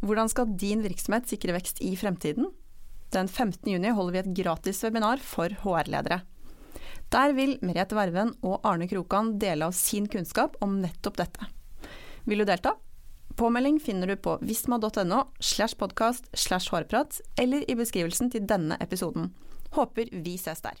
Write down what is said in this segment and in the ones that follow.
Hvordan skal din virksomhet sikre vekst i fremtiden? Den 15. juni holder vi et gratis webinar for HR-ledere. Der vil Merete Verven og Arne Krokan dele av sin kunnskap om nettopp dette. Vil du delta? Påmelding finner du på visma.no slash podkast slash hårprat eller i beskrivelsen til denne episoden. Håper vi ses der.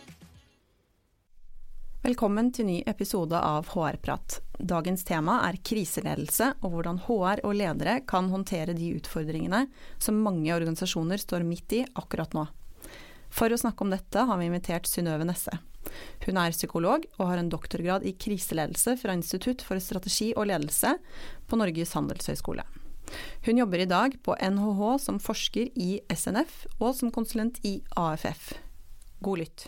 Velkommen til ny episode av HR-prat. Dagens tema er kriseledelse og hvordan HR og ledere kan håndtere de utfordringene som mange organisasjoner står midt i akkurat nå. For å snakke om dette har vi invitert Synnøve Nesse. Hun er psykolog og har en doktorgrad i kriseledelse fra Institutt for strategi og ledelse på Norges handelshøyskole. Hun jobber i dag på NHH som forsker i SNF og som konsulent i AFF. God lytt.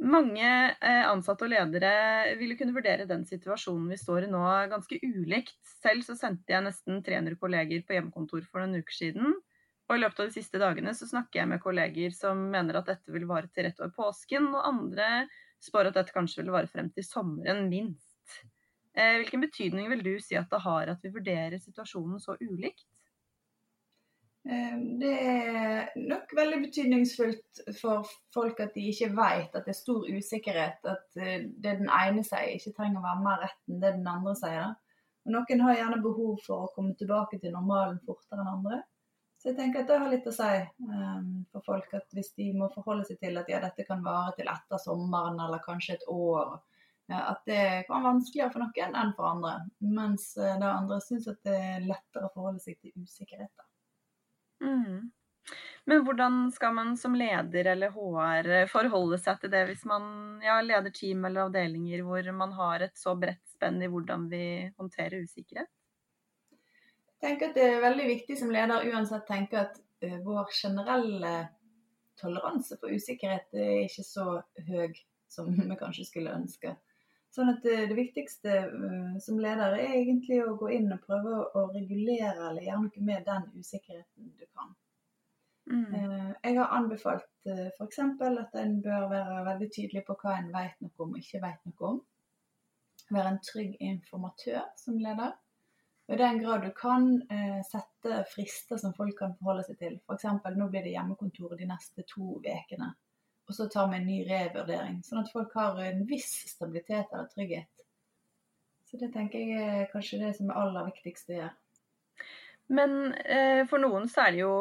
Mange eh, ansatte og ledere ville kunne vurdere den situasjonen vi står i nå ganske ulikt. Selv så sendte jeg nesten 300 kolleger på hjemmekontor for noen uker siden. Og i løpet av de siste dagene så snakker jeg med kolleger som mener at dette vil vare til rett over påsken, og andre spår at dette kanskje vil vare frem til sommeren, minst. Eh, hvilken betydning vil du si at det har at vi vurderer situasjonen så ulikt? Ehm, det er nok veldig betydningsfullt for folk at de ikke vet at det er stor usikkerhet. At eh, det den ene sier ikke trenger å være mer rett enn det den andre sier. Og noen har gjerne behov for å komme tilbake til normalen fortere enn andre. Så jeg tenker at det har litt å si um, for folk at hvis de må forholde seg til at ja, dette kan vare til etter sommeren eller kanskje et år, at det kan være vanskeligere for noen enn for andre. Mens uh, det andre syns at det er lettere å forholde seg til usikkerheter. Mm. Men hvordan skal man som leder eller HR forholde seg til det hvis man ja, leder team eller avdelinger hvor man har et så bredt spenn i hvordan vi håndterer usikkerhet? Jeg tenker at det er veldig viktig som leder uansett tenke at uh, vår generelle toleranse for usikkerhet er ikke så høy som vi kanskje skulle ønske. Sånn at det, det viktigste uh, som leder er egentlig å gå inn og prøve å, å regulere eller gjøre noe med den usikkerheten du kan. Mm. Uh, jeg har anbefalt uh, f.eks. at en bør være veldig tydelig på hva en vet noe om og ikke vet noe om. Være en trygg informatør som leder. Og I den grad du kan uh, sette frister som folk kan forholde seg til. F.eks. nå blir det hjemmekontor de neste to ukene og så tar vi en ny revurdering. Sånn at folk har en viss stabilitet eller trygghet. Så det tenker jeg er kanskje det som er aller viktigst å gjøre. Men eh, for noen så er det jo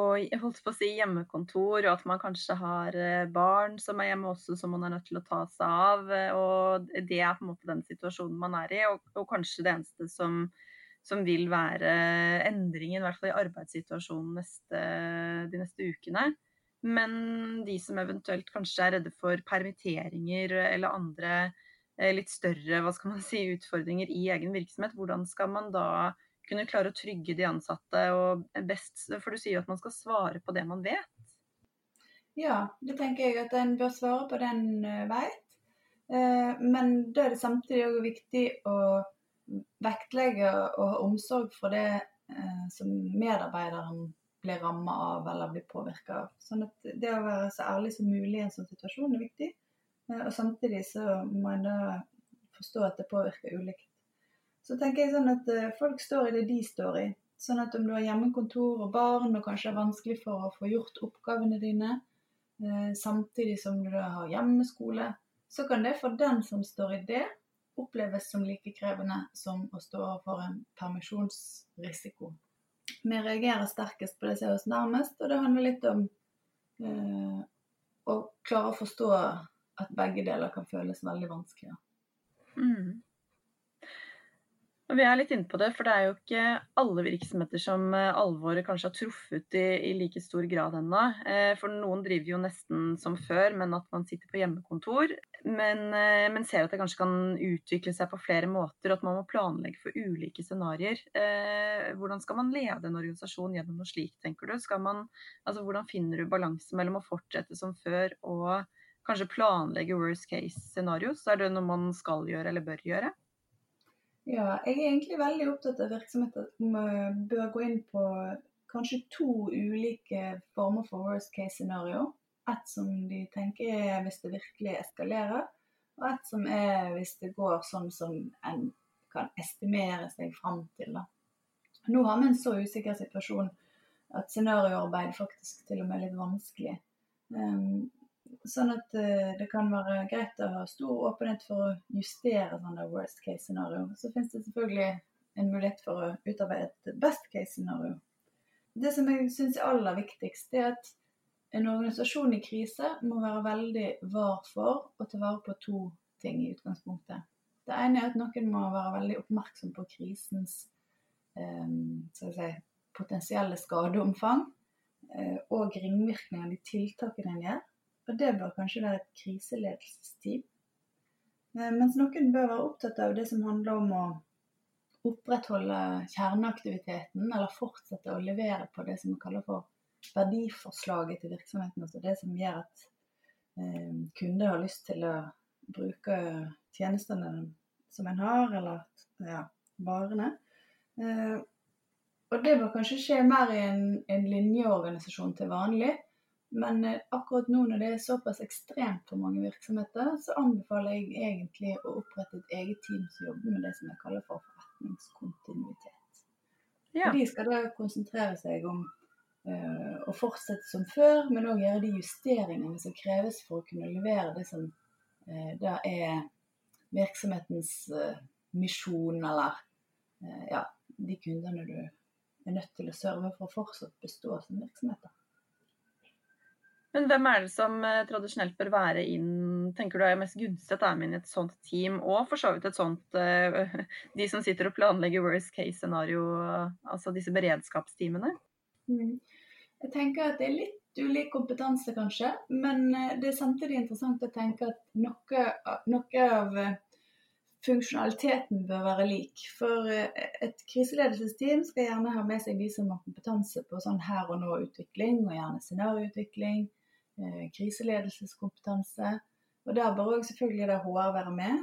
holdt på å si, hjemmekontor, og at man kanskje har eh, barn som er hjemme også, som man er nødt til å ta seg av. Eh, og det er på en måte den situasjonen man er i, og, og kanskje det eneste som, som, vil være endringen, i hvert fall i arbeidssituasjonen neste, de neste ukene. Men de som eventuelt kanskje er redde for permitteringer eller andre eh, litt større hva skal man si, utfordringer i egen virksomhet, hvordan skal man da kunne klare å trygge de ansatte og best For du sier jo at man skal svare på det man vet. Ja, det tenker jeg at en bør svare på det en eh, vet. Eh, men da er det samtidig også viktig å vektlegge og ha omsorg for det som medarbeideren blir ramma av eller blir påvirka av. Sånn at det å være så ærlig som mulig i en sånn situasjon er viktig. Eh, og samtidig så må en da forstå at det påvirker ulikt. Så tenker jeg sånn at eh, folk står i det de står i. Sånn at om du har hjemmekontor og barn og kanskje er vanskelig for å få gjort oppgavene dine, eh, samtidig som du da har hjemmeskole, så kan det for den som står i det, oppleves som like krevende som å stå overfor en permisjonsrisiko vi reagerer sterkest på det som er oss nærmest, og det handler litt om eh, å klare å forstå at begge deler kan føles veldig vanskelig. Mm. Vi er litt inne på det, for det er jo ikke alle virksomheter som eh, alvoret kanskje har truffet i, i like stor grad ennå. Eh, for noen driver jo nesten som før, men at man sitter på hjemmekontor. Men, eh, men ser at det kanskje kan utvikle seg på flere måter, og at man må planlegge for ulike scenarioer. Hvordan skal man lede en organisasjon gjennom noe slikt, tenker du? Man, altså, hvordan finner du balanse mellom å fortsette som før og kanskje planlegge worst case scenarios? Er det noe man skal gjøre eller bør gjøre? Ja, jeg er egentlig veldig opptatt av virksomheter som bør gå inn på kanskje to ulike former for worst case scenario. Et som de tenker er hvis det virkelig eskalerer, og et som er hvis det går sånn som en kan estimere seg fram til. Da. Nå har vi en så usikker situasjon at scenarioarbeid faktisk til og med er litt vanskelig. Um, Sånn at uh, det kan være greit å ha stor åpenhet for å justere sånne worst case scenario. Så finnes det selvfølgelig en mulighet for å utarbeide et best case scenario. Det som jeg syns er aller viktigst, er at en organisasjon i krise må være veldig var for å ta vare på to ting i utgangspunktet. Det ene er at noen må være veldig oppmerksom på krisens eh, si, potensielle skadeomfang eh, og ringvirkninger av de tiltakene en gjør. Og det bør kanskje være et kriseledelsesteam. Eh, mens noen bør være opptatt av det som handler om å opprettholde kjerneaktiviteten, eller fortsette å levere på det som vi kaller for verdiforslaget til virksomheten. Altså det som gjør at eh, kunder har lyst til å bruke tjenestene som en har, eller ja, varene. Eh, og det bør kanskje skje mer i en, en linjeorganisasjon til vanlig. Men eh, akkurat nå når det er såpass ekstremt for mange virksomheter, så anbefaler jeg egentlig å opprette et eget team som jobber med det som jeg kaller for forretningskontinuitet. Ja. De skal da konsentrere seg om uh, å fortsette som før, men òg gjøre de justeringene som kreves for å kunne levere det som uh, da er virksomhetens uh, misjon, eller ja, de kundene du er nødt til å serve for å fortsatt bestå som virksomheter. Men hvem er det som eh, tradisjonelt bør være inn, tenker du er mest gunstig at er med i et sånt team, og for så vidt et sånt uh, De som sitter og planlegger worst case scenario, altså disse beredskapsteamene? Mm. Jeg tenker at det er litt ulik kompetanse, kanskje. Men eh, det er samtidig interessant å tenke at noe, noe av funksjonaliteten bør være lik. For et kriseledelsesteam skal gjerne ha med seg de som har kompetanse på sånn her og nå-utvikling, og gjerne scenarioutvikling Eh, kriseledelseskompetanse. Og Der bør òg selvfølgelig det HR være med.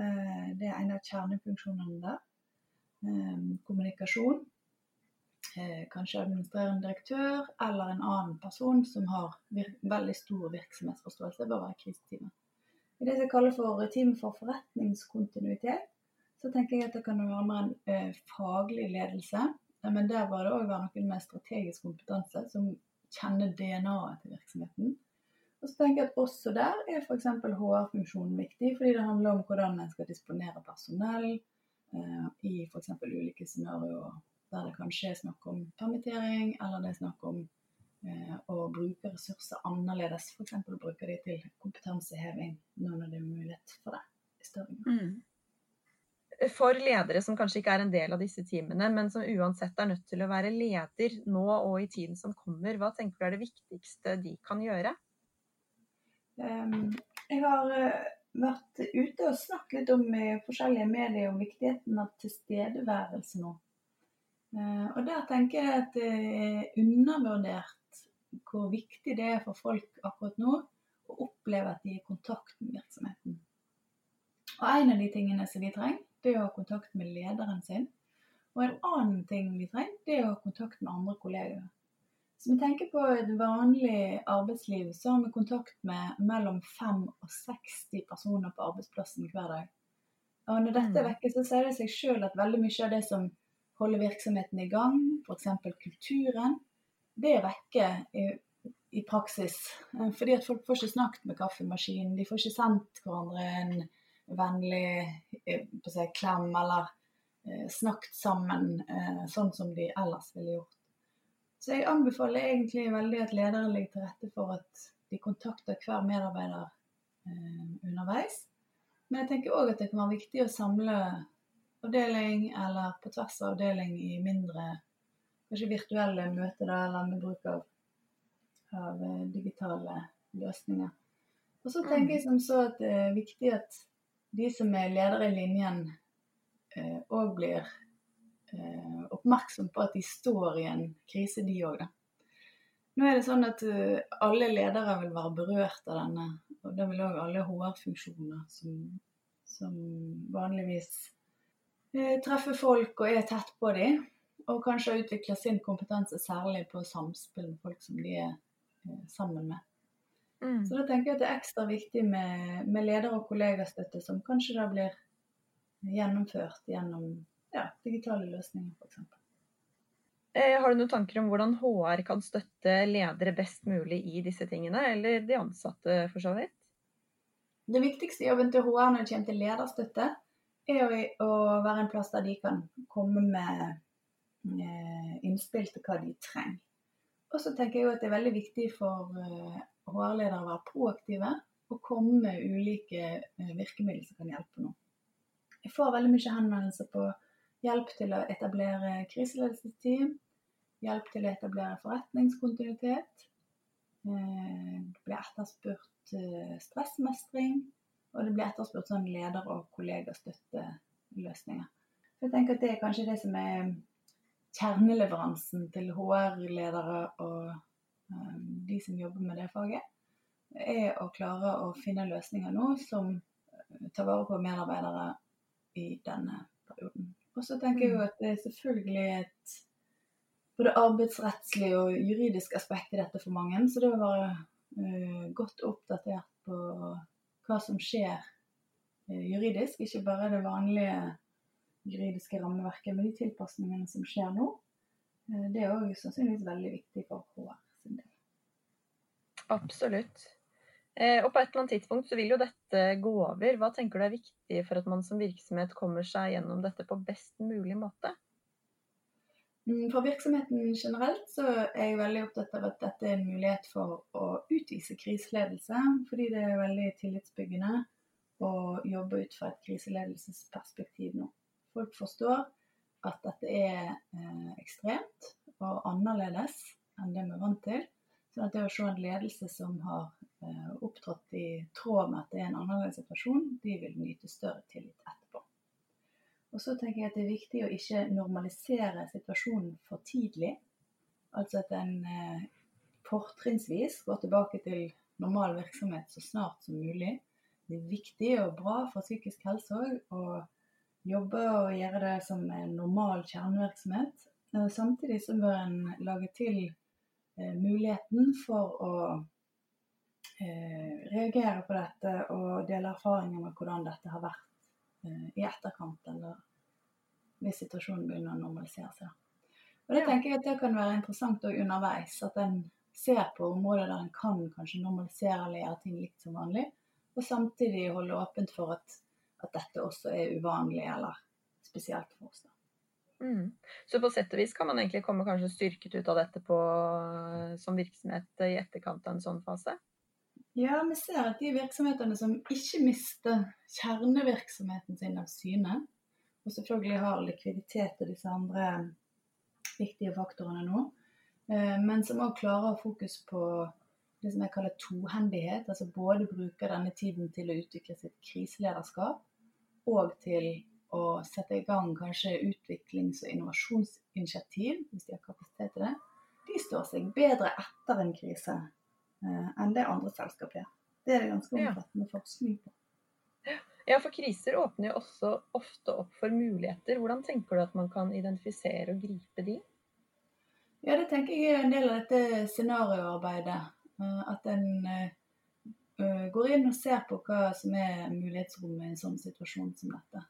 Eh, det er en av kjernefunksjonene der. Eh, kommunikasjon. Kanskje administrerende direktør eller en annen person som har veldig stor virksomhetsforståelse, bør være kriseteamet. I det som kalles for team for forretningskontinuitet, så tenker jeg at det kan være mer en faglig ledelse. Men der bør det òg være noen med strategisk kompetanse som kjenner DNA-et til virksomheten. Og så tenker jeg at Også der er f.eks. HR-funksjonen viktig, fordi det handler om hvordan en skal disponere personell eh, i f.eks. ulike scenarioer der det kanskje er snakk om permittering, eller det er snakk om eh, å bruke ressurser annerledes. F.eks. bruke de til kompetanseheving nå når det er mulighet for det. i større grad. Mm. For ledere som kanskje ikke er en del av disse teamene, men som uansett er nødt til å være leder nå og i tiden som kommer, hva tenker du er det viktigste de kan gjøre? Jeg har eh, vært ute og snakket litt om i forskjellige medier om viktigheten av tilstedeværelse nå. Eh, og der tenker jeg at det er undervurdert hvor viktig det er for folk akkurat nå å oppleve at de er i kontakt med virksomheten. Og en av de tingene som de trenger, det er å ha kontakt med lederen sin. Og en annen ting de trenger, det er å ha kontakt med andre kollegaer. Hvis vi tenker på et vanlig arbeidsliv, så har vi kontakt med mellom 5 og 60 personer på arbeidsplassen hver dag. Og når dette er mm. vekke, så sier det seg sjøl at veldig mye av det som holder virksomheten i gang, f.eks. kulturen, det er vekke i, i, praksis. Eh, fordi at folk får ikke snakket med kaffemaskinen, de får ikke sendt hverandre en vennlig eh, si, klem eller eh, snakket sammen sånn som de ellers ville gjort. Så jeg anbefaler egentlig veldig at ledere legger til rette for at de kontakter hver medarbeider eh, underveis. Men jeg tenker òg at det kan være viktig å samle avdeling eller på tvers av avdeling i mindre kanskje virtuelle møter da, eller med bruk av, av eh, digitale løsninger. Og så tenker jeg som så at det er viktig at de som er ledere i linjen, òg eh, blir oppmerksom på at de står i en krise, de òg, da. Nå er det sånn at uh, alle ledere vil være berørt av denne, og det vil òg alle HR-funksjoner som, som, vanligvis uh, treffer folk og er tett på dem, og kanskje utvikler sin kompetanse særlig på samspill med folk som de er sammen med. Mm. Så da tenker jeg at det er ekstra viktig med, med leder- og kollegastøtte, som kanskje da blir gjennomført gjennom ja, digitale løsninger, f.eks. Eh, har du noen tanker om hvordan HR kan støtte ledere best mulig i disse tingene, eller de ansatte for så vidt? Det viktigste jobben til HR når det kommer til lederstøtte, er å være en plass der de kan komme med eh, innspill til hva de trenger. Og så tenker jeg at det er veldig viktig for HR-ledere eh, å være proaktive og komme med ulike virkemidler som kan hjelpe noen. Jeg får veldig mye henvendelser på hjelp til å etablere kriseledelsesteam, hjelp til å etablere forretningskontinuitet. Eh, det blir etterspurt eh, stressmestring, og det blir etterspurt sånn leder- og kollegastøtteløsninger. Jeg tenker at Det er kanskje det som er kjerneleveransen til HR-ledere og um, de som jobber med det faget. Er å klare å finne løsninger nå som tar vare på medarbeidere i denne perioden. Og så tenker jeg jo mm. at det er selvfølgelig et både arbeidsrettslig og juridisk aspekt i dette for mange. Så det å være uh, godt oppdatert på hva som skjer uh, juridisk, ikke bare det vanlige juridiske rammeverket, men de tilpasningene som skjer nå, uh, det er òg sannsynligvis veldig viktig for HR sin del. Absolutt. Og på et eller annet tidspunkt så vil jo dette gå over. Hva tenker du er viktig for at man som virksomhet kommer seg gjennom dette på best mulig måte? Mm, for virksomheten generelt så er jeg veldig opptatt av at dette er en mulighet for å utvise kriseledelse, fordi det er veldig tillitsbyggende å jobbe ut fra et kriseledelsesperspektiv nå. Folk forstår at dette er eh, ekstremt og annerledes enn det vi er vant til. Så det å se en ledelse som har eh, opptrådt i tråd med at det er en annerledes situasjon, de vil nyte større tillit etterpå. Og så tenker jeg at det er viktig å ikke normalisere situasjonen for tidlig. Altså at en eh, fortrinnsvis går tilbake til normal virksomhet så snart som mulig. Det er viktig og bra for psykisk helse òg å jobbe og gjøre det som en normal kjernevirksomhet. Eh, samtidig så bør en lage til eh, muligheten for å eh, reagere på dette og dele erfaringer med hvordan dette har vært Eh, i etterkant, eller hvis situasjonen begynner å normalisere seg. Og det tenker jeg at det kan være interessant òg underveis. At en ser på områder der en kan kanskje normalisere eller gjøre ting likt som vanlig. Og samtidig holde åpent for at, at dette også er uvanlig eller spesielt for oss. Mm. Så på sett og vis kan man egentlig komme kanskje styrket ut av dette på, som virksomhet i etterkant av en sånn fase? Ja, vi ser at de virksomhetene som ikke mister kjernevirksomheten sin av syne, og selvfølgelig har likviditet og disse andre viktige faktorene nå, eh, men som òg klarer å ha fokus på det som jeg kaller tohendighet. Altså både bruker denne tiden til å utvikle sitt kriselederskap og til å sette i gang kanskje utviklings- og innovasjonsinitiativ, hvis de har kapasitet til det. De står seg bedre etter en krise enn det andre selskap gjør. Det er det ganske omfattende forskning på. Ja, for kriser åpner jo også ofte opp for muligheter. Hvordan tenker du at man kan identifisere og gripe de? Ja, det tenker jeg er en del av dette scenarioarbeidet. Eh, at en eh, går inn og ser på hva som er mulighetsrommet i en sånn situasjon som dette.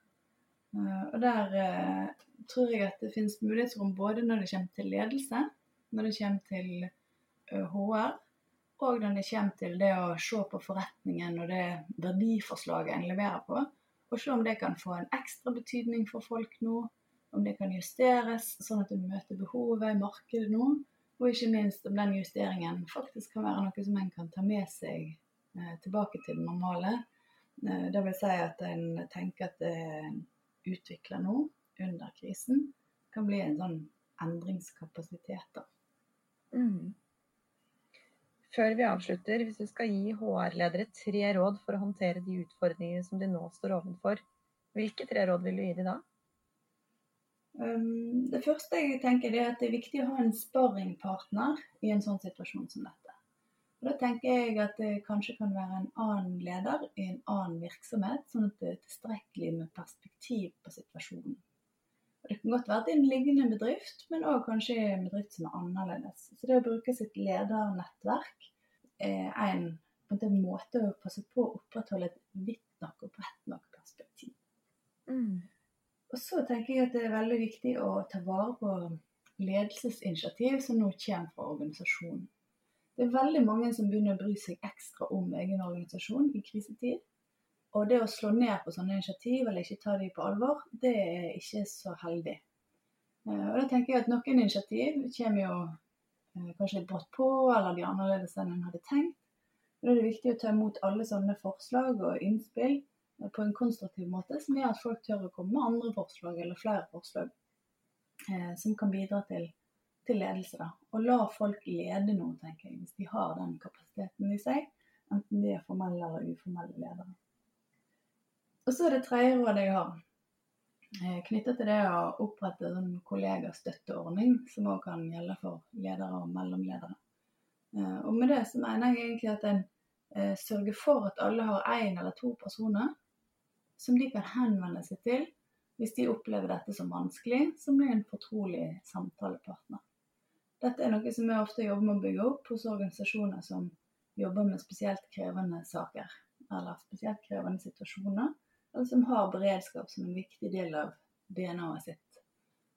Og der tror jeg at det finnes mulighetsrom både når det kommer til ledelse, når det kommer til HR, og når det kommer til det å se på forretningen og det verdiforslaget en leverer på, og se om det kan få en ekstra betydning for folk nå, om det kan justeres sånn at du møter behovet i markedet nå, og ikke minst om den justeringen faktisk kan være noe som en kan ta med seg eh, tilbake til det normale. Eh, vil si at en tenker at det er utvikler nå under krisen, kan bli en sånn endringskapasitet. da. Mm. Før vi avslutter, hvis du skal gi HR-ledere tre råd for å håndtere de utfordringene som de nå står overfor, hvilke tre råd vil du gi dem da? Um, det første jeg tenker er at det er viktig å ha en sparringpartner i en sånn situasjon som dette. Og da tenker jeg at det kanskje kan være en annen leder i en annen virksomhet, sånn at det er tilstrekkelig med perspektiv på situasjonen. Og det kan godt være til en lignende bedrift, men òg kanskje en bedrift som er annerledes. Så det å bruke sitt ledernettverk er en, en måte å passe på å opprettholde et vidt nok og bredt nok perspektiv. Mm. Og så tenker jeg at det er veldig viktig å ta vare på ledelsesinitiativ som nå kommer fra organisasjonen. Det er veldig mange som begynner å bry seg ekstra om egen organisasjon i krisetid. Og det å slå ned på sånne initiativ eller ikke ta dem på alvor, det er ikke så heldig. Eh, og da tenker jeg at noen initiativ kommer jo eh, kanskje litt brått på, eller de er annerledes enn en hadde tenkt. Og da er det viktig å ta imot alle sånne forslag og innspill eh, på en konstruktiv måte, som gjør at folk tør å komme med andre forslag eller flere forslag som kan bidra til til ledelse. da, Og la folk lede noe, tenker jeg, hvis de har den kapasiteten i seg. Enten de er formelle eller uformelle ledere. Og så er det tredje rådet jeg har, knytta knyttet til det å opprette en kollegastøtteordning, som òg kan gjelde for ledere og mellomledere. Eh, og med det så mener jeg egentlig at en eh, sørger for at alle har én eller to personer som de kan henvende seg til hvis de opplever dette som vanskelig, som blir en fortrolig samtalepartner. Dette er noe som vi ofte jobber med å bygge opp hos organisasjoner som jobber med spesielt krevende saker, eller spesielt krevende situasjoner, eller som har beredskap som en viktig del av DNA-et sitt.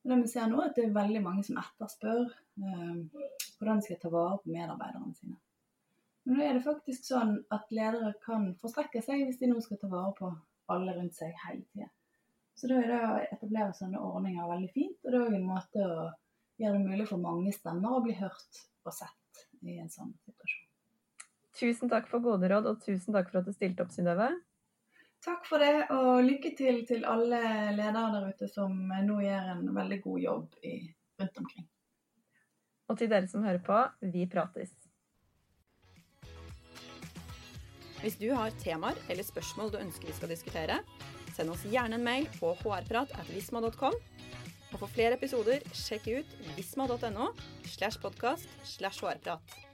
Og det vi ser nå, er at det er veldig mange som etterspør eh, hvordan de skal ta vare på medarbeiderne sine. Men nå er det faktisk sånn at ledere kan forstrekke seg hvis de nå skal ta vare på alle rundt seg hele tida. Så da er det å etablere sånne ordninger veldig fint, og det er òg en måte å gjøre det mulig for mange stemmer å bli hørt og sett i en sånn situasjon. Tusen takk for gode råd, og tusen takk for at du stilte opp, Synnøve. Takk for det, og lykke til til alle ledere der ute som nå gjør en veldig god jobb i, rundt omkring. Og til dere som hører på, vi prates. Hvis du har temaer eller spørsmål du ønsker vi skal diskutere, send oss gjerne en mail på hrprat.visma.com og for flere episoder, sjekk ut visma.no slash podkast slash hårprat.